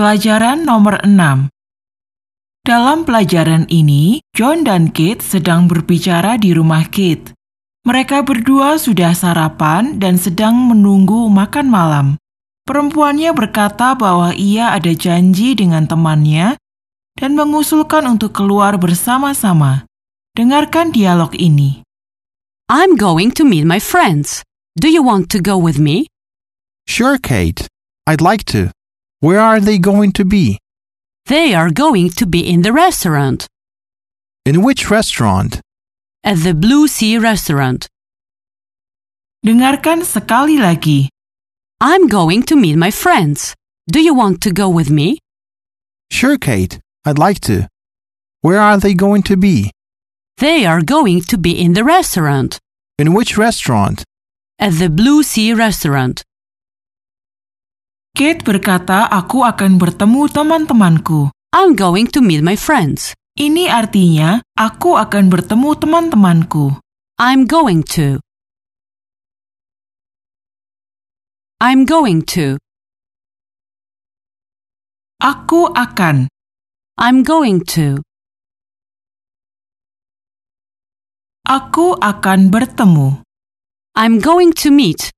Pelajaran nomor 6 Dalam pelajaran ini, John dan Kate sedang berbicara di rumah Kate. Mereka berdua sudah sarapan dan sedang menunggu makan malam. Perempuannya berkata bahwa ia ada janji dengan temannya dan mengusulkan untuk keluar bersama-sama. Dengarkan dialog ini. I'm going to meet my friends. Do you want to go with me? Sure, Kate. I'd like to. Where are they going to be? They are going to be in the restaurant. In which restaurant? At the Blue Sea restaurant. Dengarkan sekali lagi. I'm going to meet my friends. Do you want to go with me? Sure, Kate. I'd like to. Where are they going to be? They are going to be in the restaurant. In which restaurant? At the Blue Sea restaurant. Kate berkata, "Aku akan bertemu teman-temanku." I'm going to meet my friends. Ini artinya, aku akan bertemu teman-temanku. I'm going to. I'm going to. Aku akan. I'm going to. Aku akan bertemu. I'm going to meet.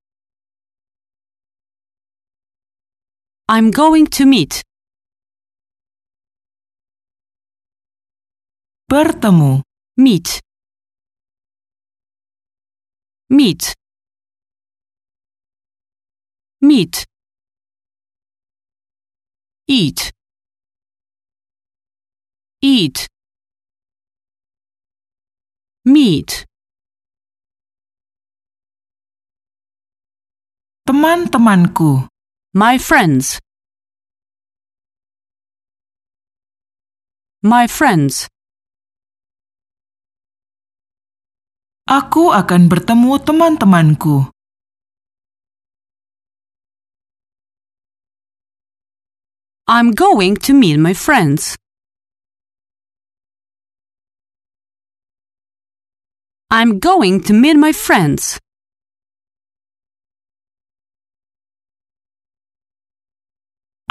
I'm going to meet. Bertemu. Meet. Meet. Meet. Eat. Eat. Meet. Teman-temanku. My friends. My friends. Aku akan bertemu teman-temanku. I'm going to meet my friends. I'm going to meet my friends.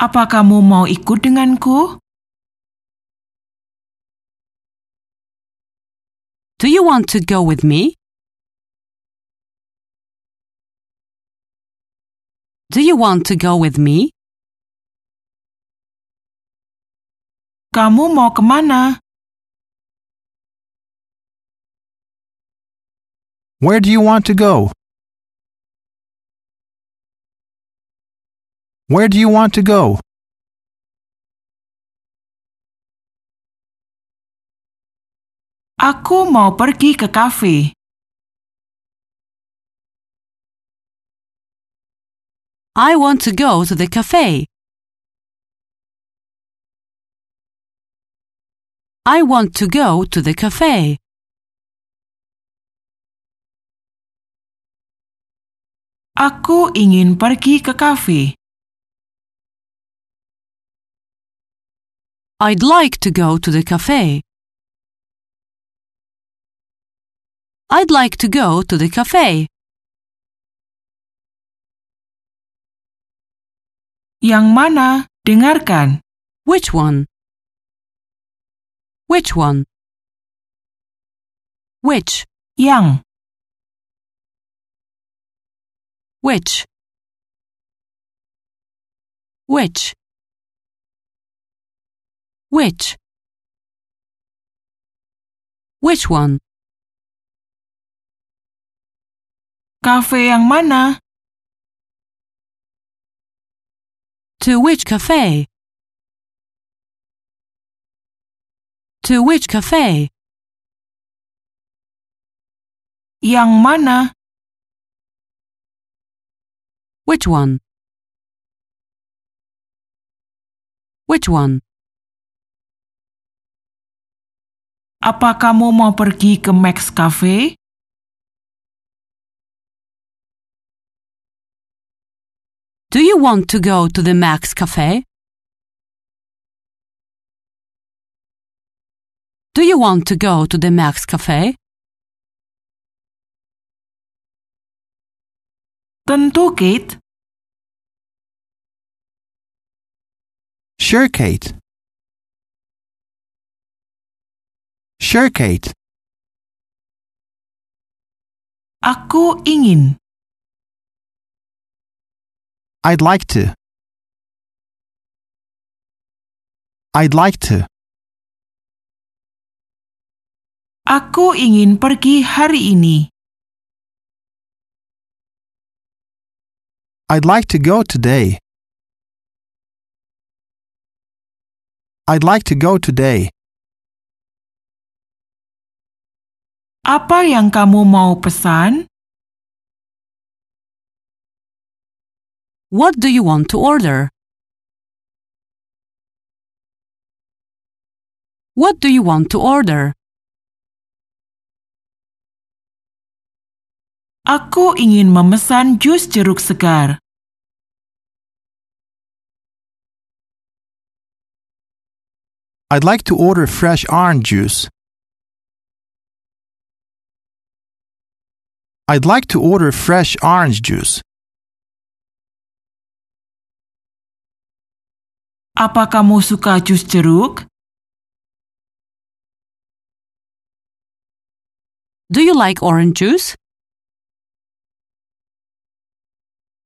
Apa kamu mau ikut denganku? Do you want to go with me? Do you want to go with me? Kamu mau kemana? Where do you want to go? Where do you want to go? Aku mau pergi ke kafe. I want to go to the cafe. I want to go to the cafe. Aku ingin pergi ke kafe. I'd like to go to the cafe. I'd like to go to the cafe. Yang mana? Dengarkan. Which one? Which one? Which? Yang. Which? Which? Which? Which one? Kafe yang mana? To which cafe? To which cafe? Yang mana? Which one? Which one? Apa kamu mau pergi ke Max Cafe? Do you want to go to the Max Cafe? Do you want to go to the Max Cafe? Tentu, Kate. Sure, Kate. Sure, Kate. Aku ingin. I'd like to. I'd like to. Aku ingin pergi hari ini. I'd like to go today. I'd like to go today. Apa yang kamu mau pesan? What do you want to order? What do you want to order? Aku ingin memesan jus jeruk segar. I'd like to order fresh orange juice. I'd like to order fresh orange juice. Apa kamu suka jus jeruk? Do you like orange juice?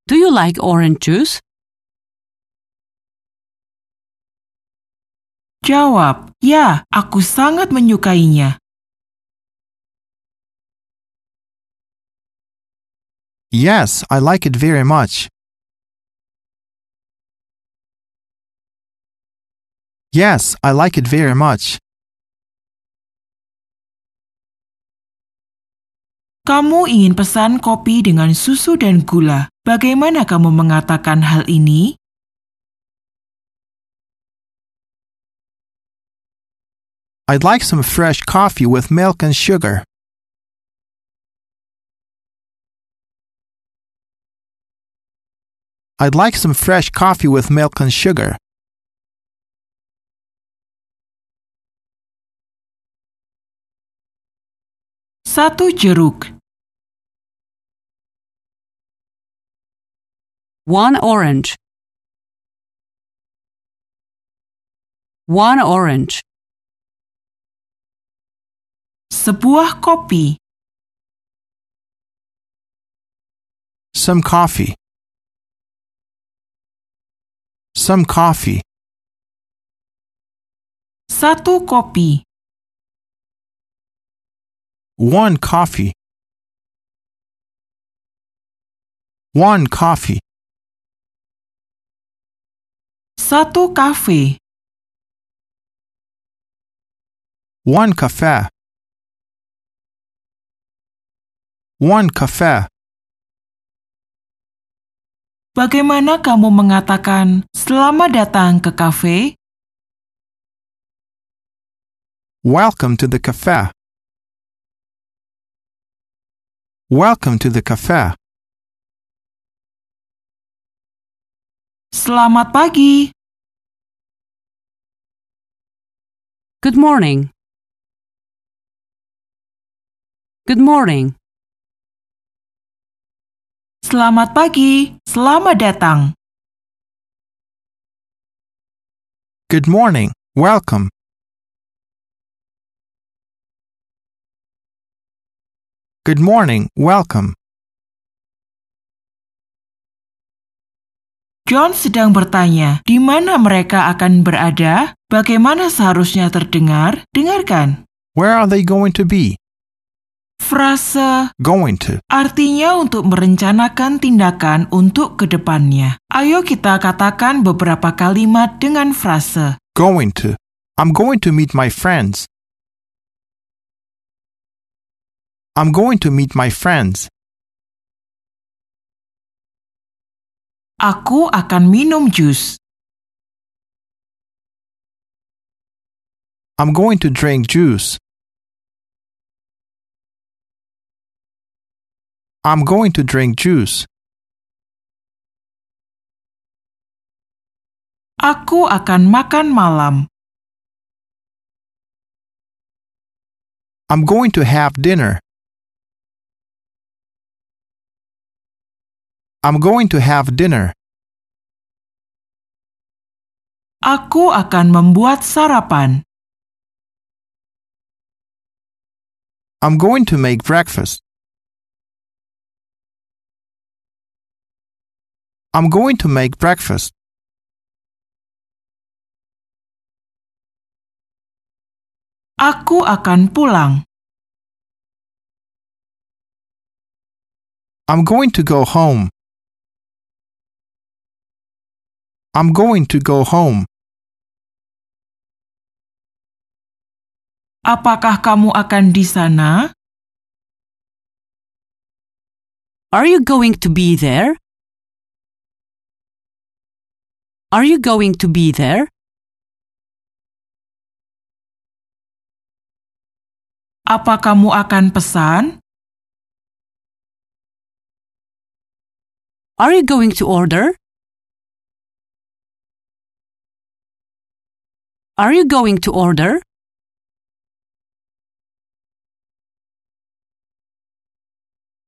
Do you like orange juice? Jawab, ya, aku sangat menyukainya. Yes, I like it very much. Yes, I like it very much. Kamu ingin pesan kopi dengan susu dan gula. Bagaimana kamu mengatakan hal ini? I'd like some fresh coffee with milk and sugar. I'd like some fresh coffee with milk and sugar. Satu jeruk, One orange. One orange. sebuah kopi, Some coffee. Some coffee. satu kopi, One coffee. One coffee. satu kafe, One cafe. One cafe. Bagaimana kamu mengatakan selamat datang ke kafe? Welcome to the cafe. Welcome to the cafe. Selamat pagi. Good morning. Good morning. Selamat pagi. Selamat datang. Good morning. Welcome. Good morning. Welcome. John sedang bertanya, di mana mereka akan berada? Bagaimana seharusnya terdengar? Dengarkan. Where are they going to be? Frase Going to. artinya untuk merencanakan tindakan untuk ke depannya. Ayo kita katakan beberapa kalimat dengan frase. Going to. I'm going to meet my friends. I'm going to meet my friends. Aku akan minum jus. I'm going to drink juice. I'm going to drink juice. Aku akan makan malam. I'm going to have dinner. I'm going to have dinner. Aku akan membuat sarapan. I'm going to make breakfast. I'm going to make breakfast. Aku akan pulang. I'm going to go home. I'm going to go home. Apakah kamu akan di sana? Are you going to be there? Are you going to be there? Apa kamu akan pesan? Are you going to order? Are you going to order?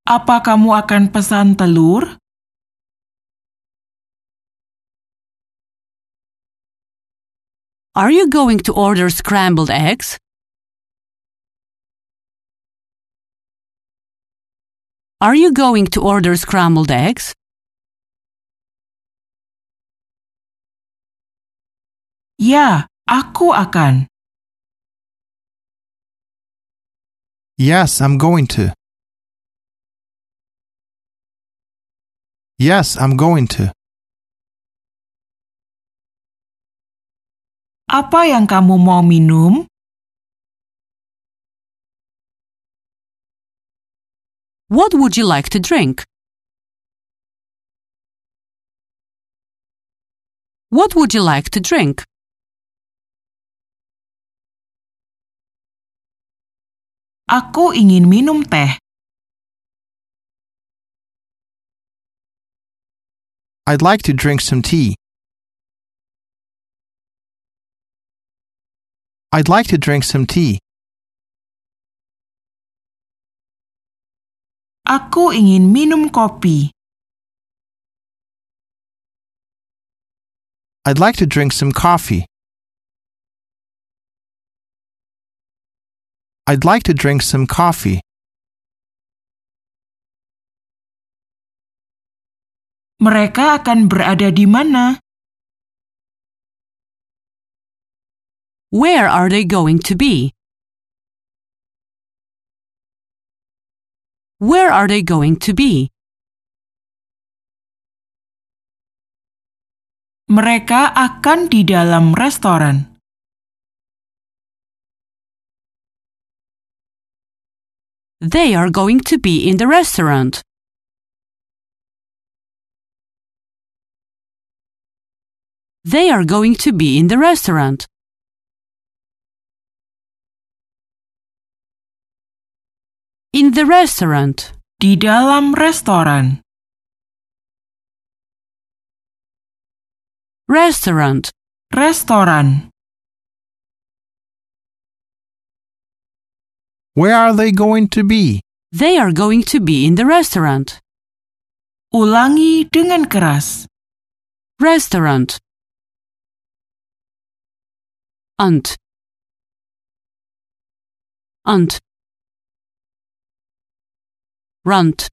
Apa kamu akan pesan telur? Are you going to order scrambled eggs? Are you going to order scrambled eggs? Ya, aku akan. Yes, I'm going to. Yes, I'm going to. Apa yang kamu mau minum? What would you like to drink? What would you like to drink? Aku ingin minum teh. I'd like to drink some tea. I'd like to drink some tea. Aku ingin minum kopi. I'd like to drink some coffee. I'd like to drink some coffee. Mereka akan berada di mana? Where are they going to be? Where are they going to be? Mereka akan di dalam restoran. They are going to be in the restaurant. They are going to be in the restaurant. In the restaurant. Di dalam restoran. Restaurant. Restoran. Where are they going to be? They are going to be in the restaurant. Ulangi dengan keras. Restaurant. Ant. Ant. Runt.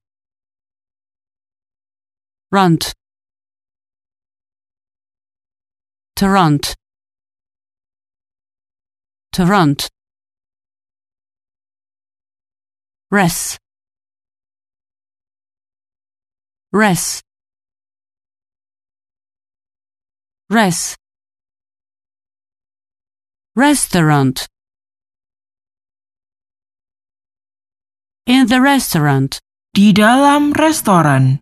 Runt. Tarrant. Tarrant. Res. Res. Res. Restaurant. In the restaurant. Di dalam restoran.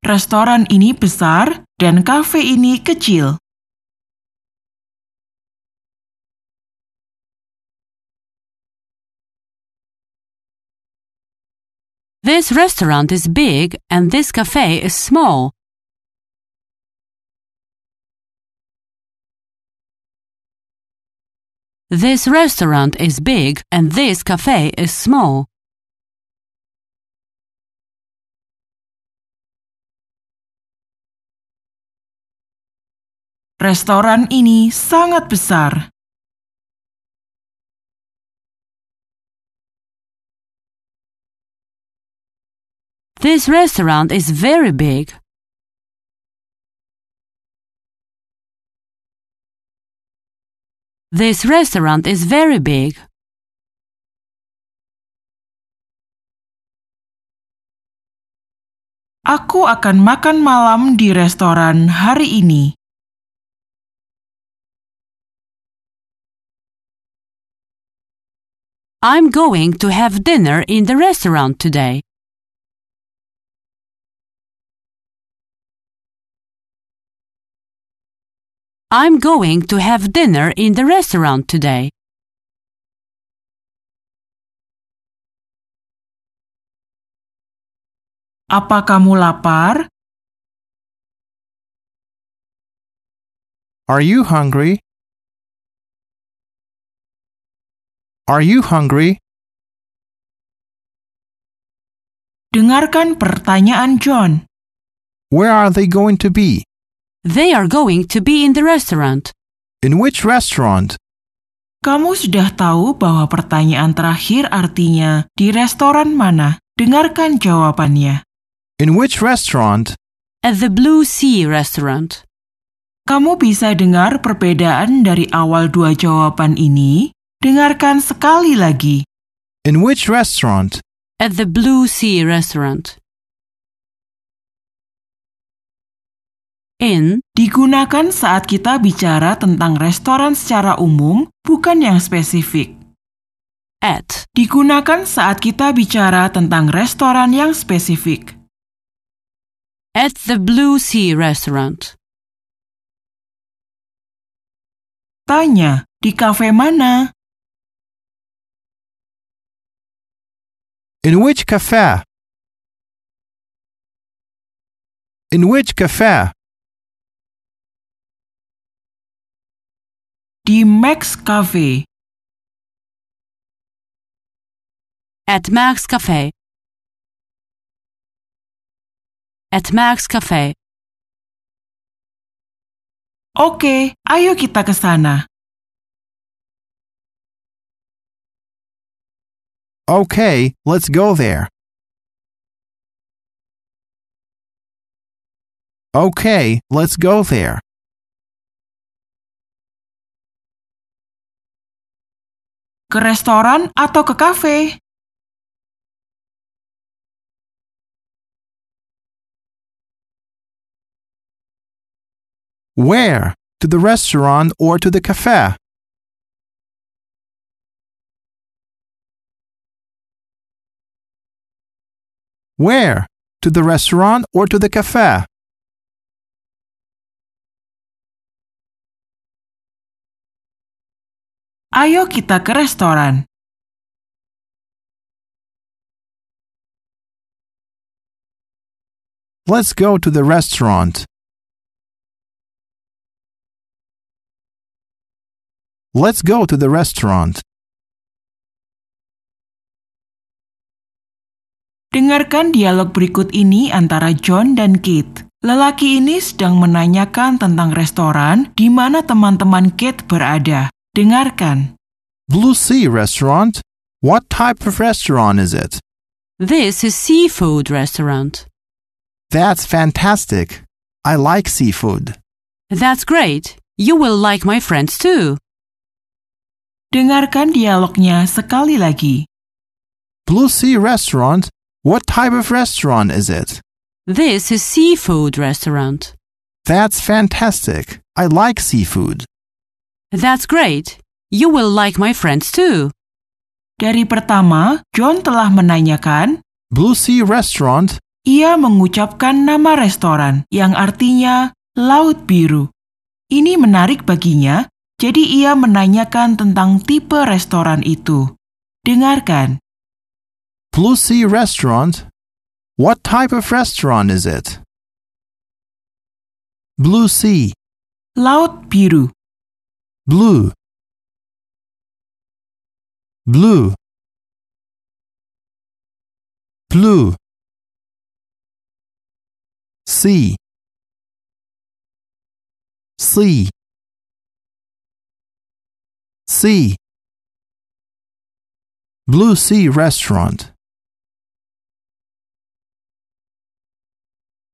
Restoran ini besar dan kafe ini kecil. This restaurant is big and this cafe is small. This restaurant is big and this cafe is small. Restoran ini sangat besar. This restaurant is very big. This restaurant is very big. Aku akan makan malam di restoran hari ini. I'm going to have dinner in the restaurant today. I'm going to have dinner in the restaurant today. Apa kamu lapar? Are you hungry? Are you hungry? Dengarkan pertanyaan John. Where are they going to be? They are going to be in the restaurant. In which restaurant? Kamu sudah tahu bahwa pertanyaan terakhir artinya di restoran mana? Dengarkan jawabannya. In which restaurant? At the Blue Sea restaurant. Kamu bisa dengar perbedaan dari awal dua jawaban ini? Dengarkan sekali lagi. In which restaurant? At the Blue Sea restaurant. In Digunakan saat kita bicara tentang restoran secara umum, bukan yang spesifik. at Digunakan saat kita bicara tentang restoran yang spesifik. at the Blue Sea restaurant. Tanya, di kafe mana? In which cafe? In which cafe? Di Max Cafe. At Max Cafe. At Max Cafe. Oke, ayo kita ke sana. Okay, let's go there. Okay, let's go there. Ke restoran atau ke kafe? Where? To the restaurant or to the cafe? Where? To the restaurant or to the cafe? Ayo kita ke restoran. Let's go to the restaurant. Let's go to the restaurant. Dengarkan dialog berikut ini antara John dan Kate. Lelaki ini sedang menanyakan tentang restoran di mana teman-teman Kate berada. Dengarkan. Blue Sea Restaurant? What type of restaurant is it? This is seafood restaurant. That's fantastic. I like seafood. That's great. You will like my friends too. Dengarkan dialognya sekali lagi. Blue Sea Restaurant? What type of restaurant is it? This is seafood restaurant. That's fantastic. I like seafood. That's great. You will like my friends too. Dari pertama, John telah menanyakan, Blue Sea Restaurant? ia mengucapkan nama restoran yang artinya Laut Biru. Ini menarik baginya, jadi ia menanyakan tentang tipe restoran itu. Dengarkan. Blue Sea Restaurant? What type of restaurant is it? Blue Sea. Laut Biru. Blue. Blue. Blue. Sea. C. C. Blue Sea Restaurant.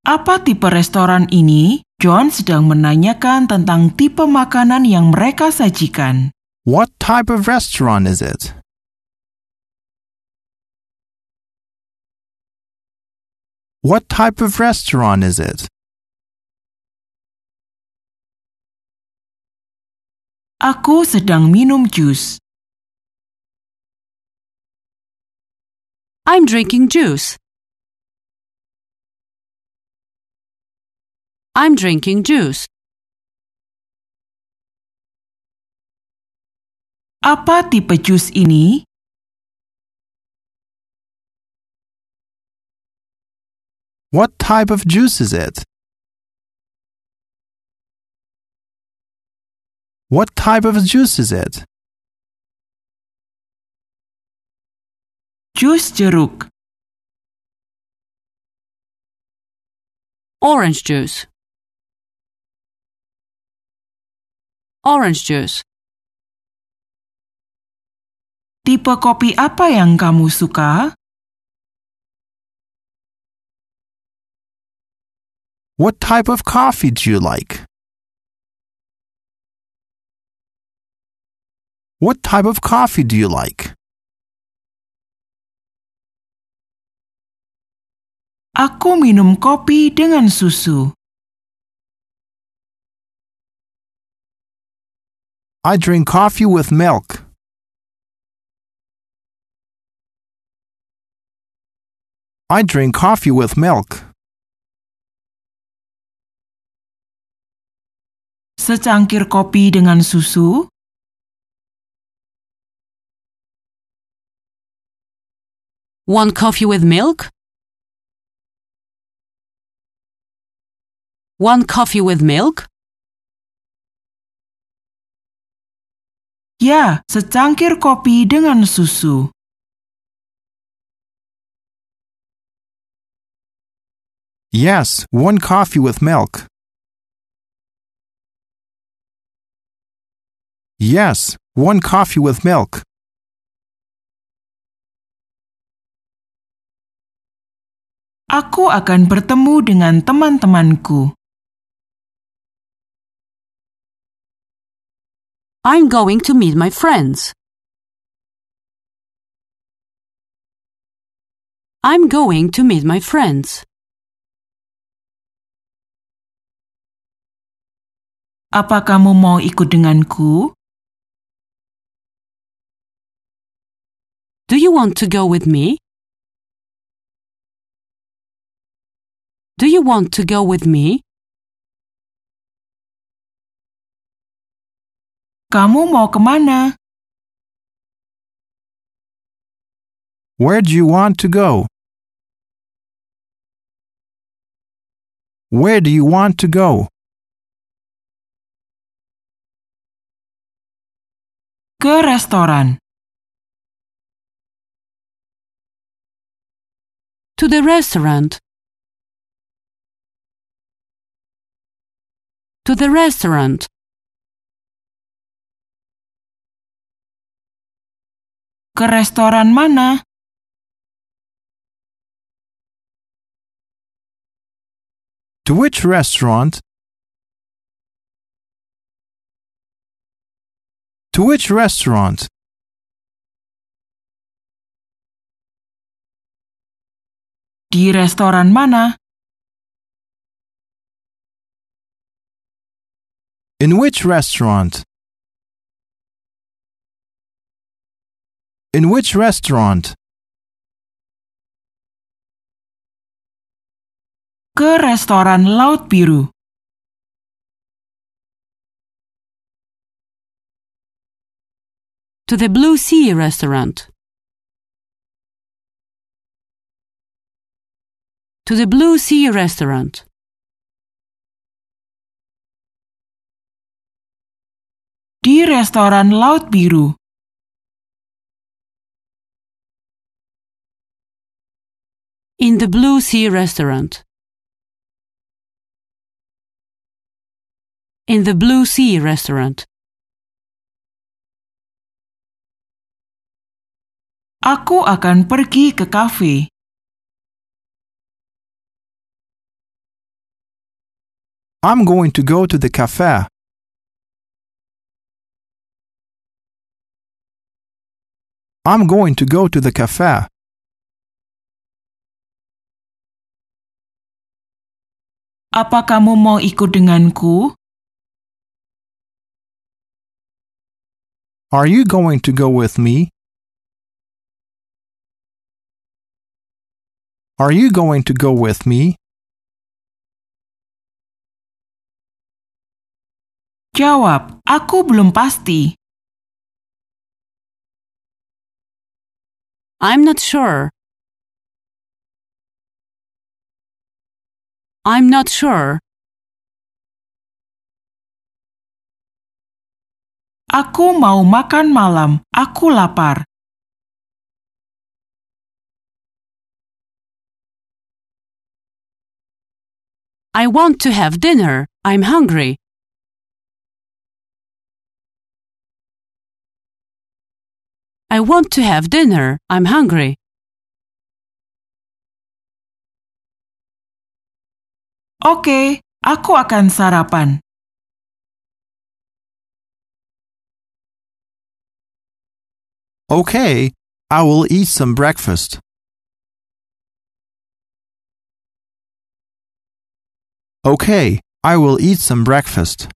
Apa tipe restoran ini? John sedang menanyakan tentang tipe makanan yang mereka sajikan. What type of restaurant is it? What type of restaurant is it? Aku sedang minum jus. I'm drinking juice. I'm drinking juice. Apa tipe jus ini? What type of juice is it? What type of juice is it? Jus jeruk. Orange juice. Orange juice. Tipe kopi apa yang kamu suka? What type of coffee do you like? What type of coffee do you like? Aku minum kopi dengan susu. I drink coffee with milk. I drink coffee with milk. Secangkir kopi dengan susu? One coffee with milk? One coffee with milk? Ya, secangkir kopi dengan susu. Yes, one coffee with milk. Yes, one coffee with milk. Aku akan bertemu dengan teman-temanku. I'm going to meet my friends. I'm going to meet my friends. Apa kamu mau ikut denganku? Do you want to go with me? Do you want to go with me? Kamu mau kemana? Where do you want to go? Where do you want to go? Ke restoran. To the restaurant. To the restaurant. Ke restoran mana? To which restaurant? To which restaurant? Di restoran mana? In which restaurant? In which restaurant? Ke restoran Laut Biru. To the Blue Sea restaurant. To the Blue Sea restaurant. Di restoran Laut Biru. In the Blue Sea restaurant. in the Blue Sea restaurant. Aku akan pergi ke kafe. I'm going to go to the cafe. I'm going to go to the cafe. Apa kamu mau ikut denganku? Are you going to go with me? Are you going to go with me? Jawab, aku belum pasti. I'm not sure. I'm not sure. Aku mau makan malam. Aku lapar. I want to have dinner. I'm hungry. I want to have dinner. I'm hungry. Oke, aku akan sarapan. Okay, I will eat some breakfast. Okay, I will eat some breakfast.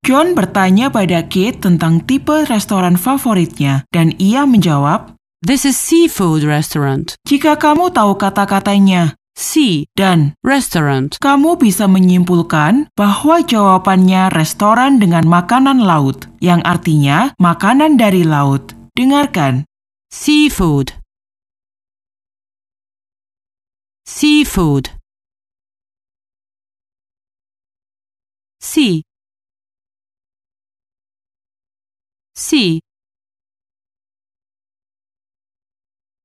John bertanya pada Kate tentang tipe restoran favoritnya dan ia menjawab, This is seafood restaurant. "Jika kamu tahu kata-katanya Sea dan restaurant. kamu bisa menyimpulkan bahwa jawabannya restoran dengan makanan laut, yang artinya makanan dari laut. Dengarkan, Seafood. Seafood. Sea. Sea.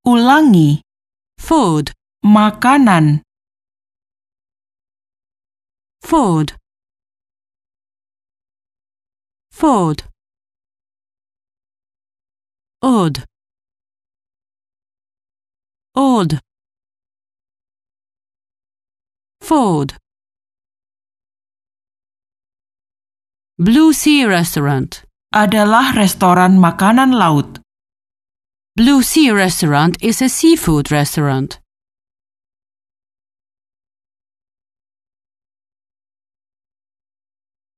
Ulangi, Food. makanan, Food. Food. Odd. Odd. Food. Blue Sea Restaurant. adalah restoran makanan laut. Blue Sea Restaurant is a seafood restaurant.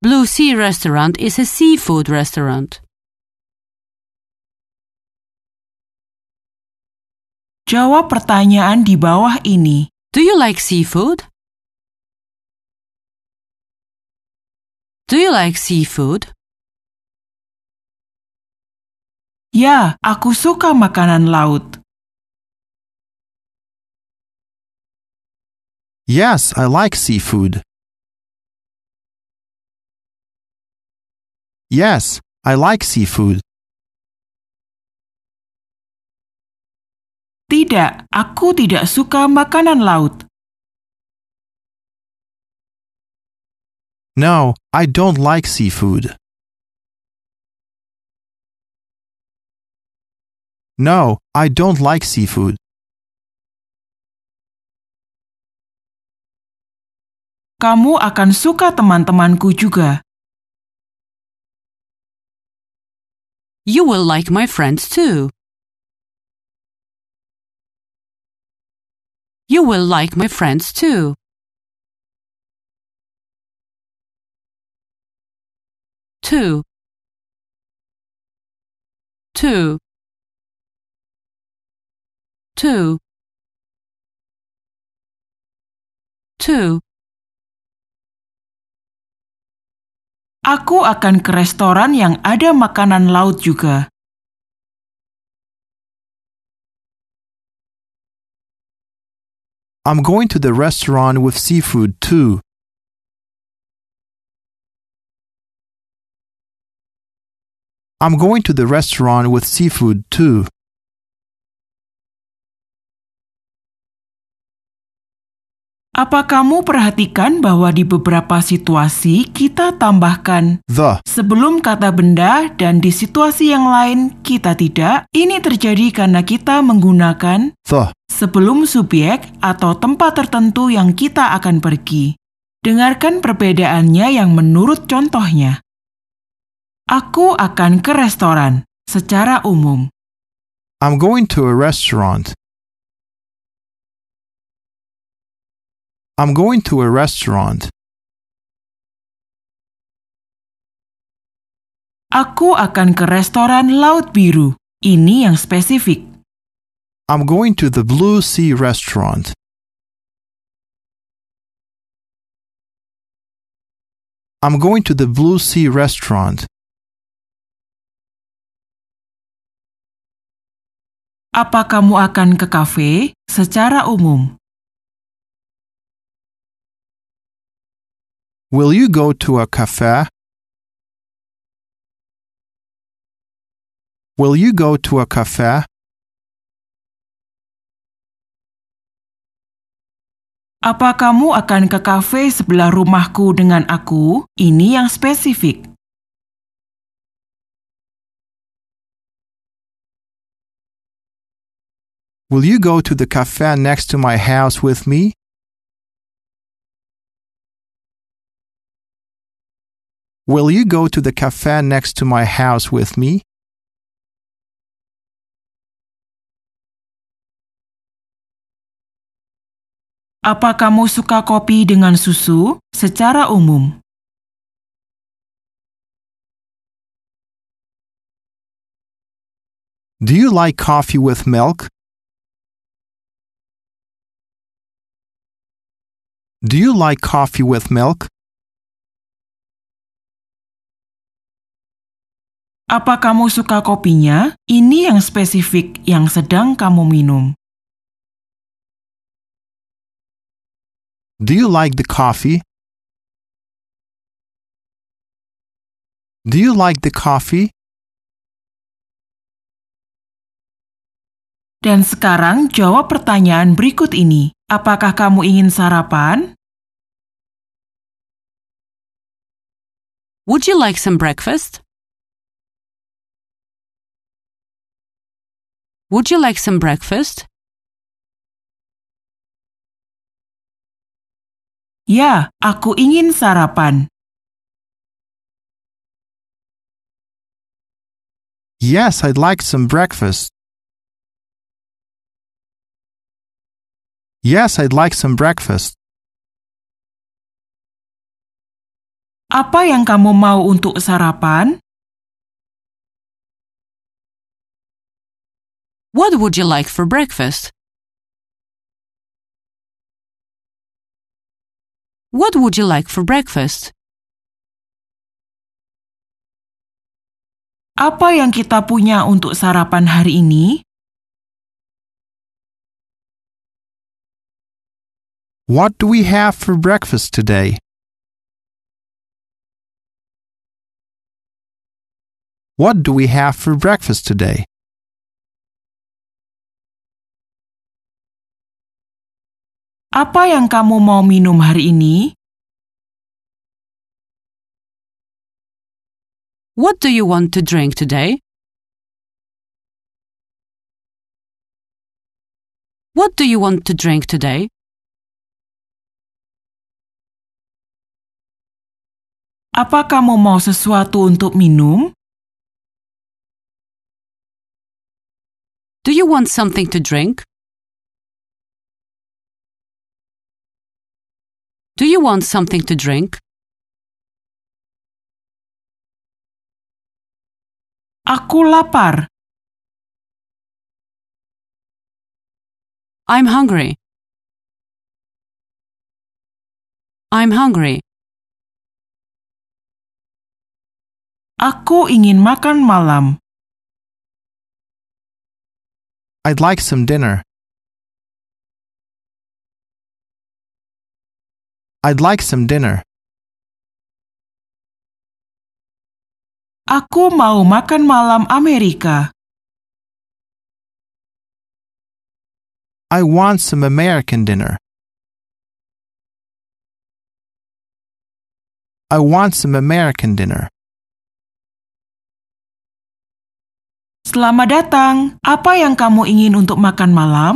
Blue Sea Restaurant is a seafood restaurant. Jawab pertanyaan di bawah ini. Do you like seafood? Do you like seafood? Ya, aku suka makanan laut. Yes, I like seafood. Yes, I like seafood. Tidak, aku tidak suka makanan laut. No, I don't like seafood. No, I don't like seafood. Kamu akan suka teman-temanku juga. You will like my friends too. You will like my friends too. Two. Two. Two. Two. Aku akan ke restoran yang ada makanan laut juga. I'm going to the restaurant with seafood too. I'm going to the restaurant with seafood too. Apa kamu perhatikan bahwa di beberapa situasi kita tambahkan The. sebelum kata benda dan di situasi yang lain kita tidak? Ini terjadi karena kita menggunakan The. sebelum subjek atau tempat tertentu yang kita akan pergi. Dengarkan perbedaannya yang menurut contohnya. Aku akan ke restoran secara umum. I'm going to a restaurant. I'm going to a restaurant. Aku akan ke restoran Laut Biru. Ini yang spesifik. I'm going to the Blue Sea restaurant. I'm going to the Blue Sea restaurant. Apa kamu akan ke kafe secara umum? Will you go to a cafe? Will you go to a cafe? Apa kamu akan ke kafe sebelah rumahku dengan aku? Ini yang spesifik. Will you go to the cafe next to my house with me? Will you go to the cafe next to my house with me? Apa kamu suka kopi dengan susu secara umum? Do you like coffee with milk? Do you like coffee with milk? Apa kamu suka kopinya? Ini yang spesifik yang sedang kamu minum. Do you like the coffee? Do you like the coffee? Dan sekarang jawab pertanyaan berikut ini. Apakah kamu ingin sarapan? Would you like some breakfast? Would you like some breakfast? Ya, aku ingin sarapan. Yes, I'd like some breakfast. Yes, I'd like some breakfast. Apa yang kamu mau untuk sarapan? What would you like for breakfast? What would you like for breakfast? Apa yang kita punya untuk sarapan hari ini? What do we have for breakfast today? What do we have for breakfast today? Apa yang kamu mau minum hari ini? What do you want to drink today? What do you want to drink today? Apa kamu mau sesuatu untuk minum? Do you want something to drink? Do you want something to drink? Aku lapar. I'm hungry. I'm hungry. Aku ingin makan malam. I'd like some dinner. I'd like some dinner. Aku mau makan malam Amerika. I want some American dinner. I want some American dinner. Selamat datang. Apa yang kamu ingin untuk makan malam?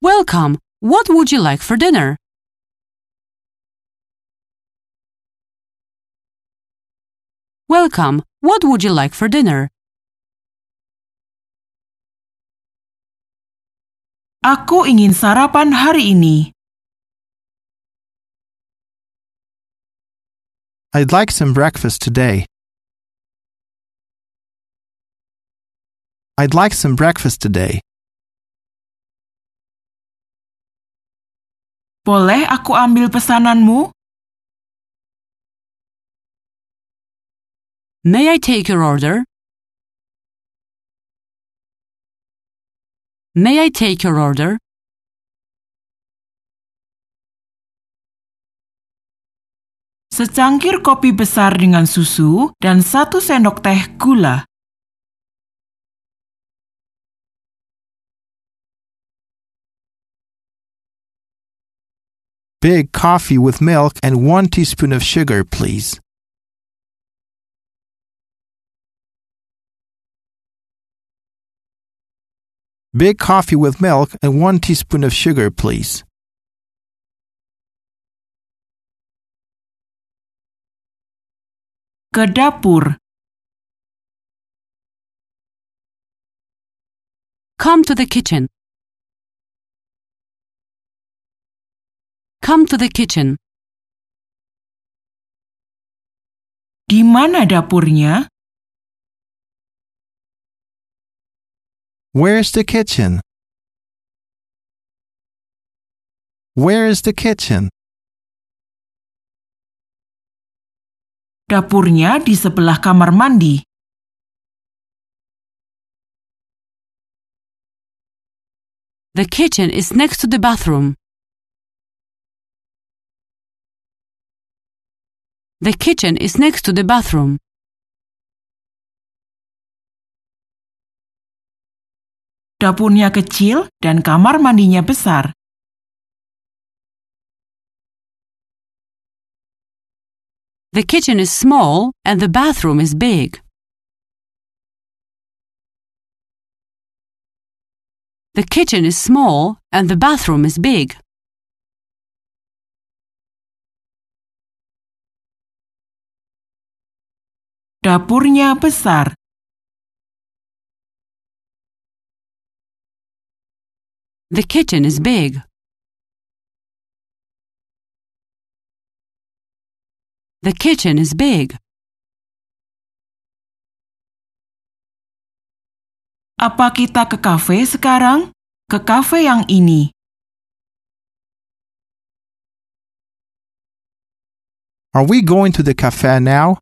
Welcome. What would you like for dinner? Welcome. What would you like for dinner? Aku ingin sarapan hari ini. I'd like some breakfast today. I'd like some breakfast today. Boleh aku ambil pesananmu? May I take your order? May I take your order? Secangkir kopi besar dengan susu dan satu sendok teh gula. Big coffee with milk and one teaspoon of sugar, please. Big coffee with milk and one teaspoon of sugar, please. Ke dapur. Come to the kitchen. Come to the kitchen. Di mana dapurnya? Where's the kitchen? Where is the kitchen? Dapurnya di sebelah kamar mandi. The kitchen is next to the bathroom. The kitchen is next to the bathroom. Dapurnya kecil dan kamar mandinya besar. The kitchen is small and the bathroom is big. The kitchen is small and the bathroom is big. Dapurnya besar. The kitchen is big. The kitchen is big. Apa kita ke kafe sekarang? Ke kafe yang ini. Are we going to the cafe now?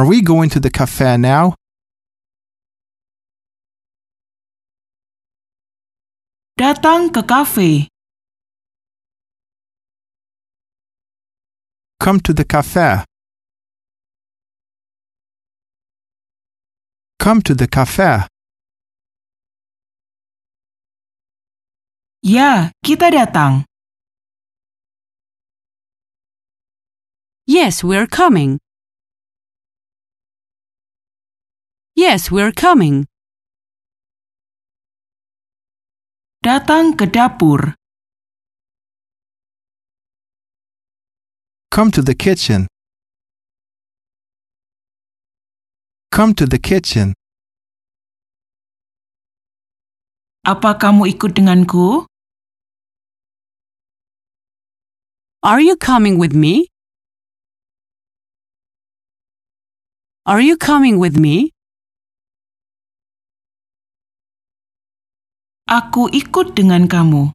Are we going to the cafe now? Datang ke kafe. Come to the cafe. Come to the cafe. Ya, kita datang. Yes, we're coming. Yes, we're coming. Datang ke dapur. Come to the kitchen. Come to the kitchen. Apa kamu ikut denganku? Are you coming with me? Are you coming with me? Aku ikut dengan kamu.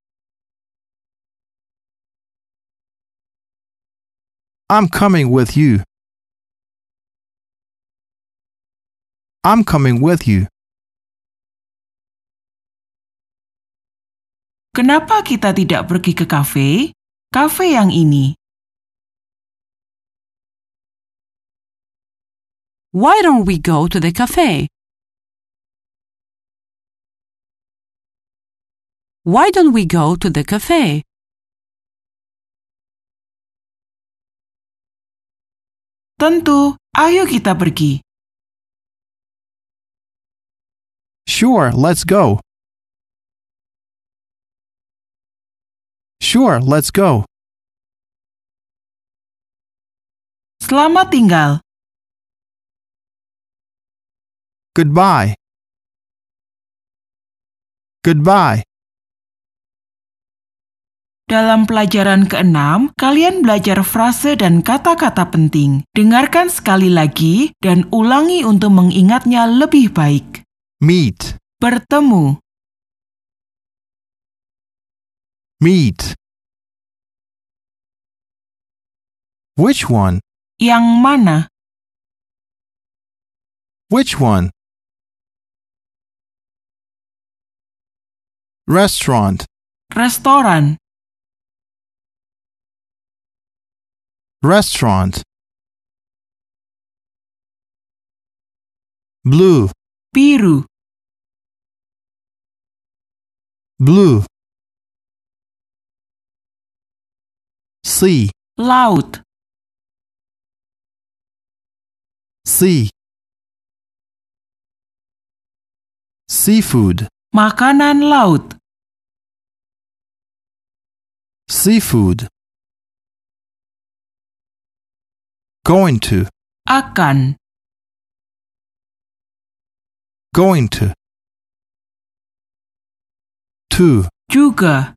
I'm coming with you. I'm coming with you. Kenapa kita tidak pergi ke kafe? Kafe yang ini. Why don't we go to the cafe? Why don't we go to the cafe? Tentu, ayo kita pergi. Sure, let's go. Sure, let's go. Selamat tinggal. Goodbye. Goodbye. Dalam pelajaran keenam, kalian belajar frase dan kata-kata penting. Dengarkan sekali lagi dan ulangi untuk mengingatnya lebih baik. Meet. Bertemu, Meet. Which one? yang mana? Which one? Restaurant. Restoran, Restaurant. Blue. biru, Blue. Sea. laut, Sea. Seafood. makanan laut, Seafood. Going to. akan, Going to. To. juga.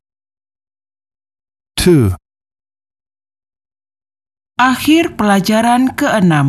To. Akhir pelajaran keenam.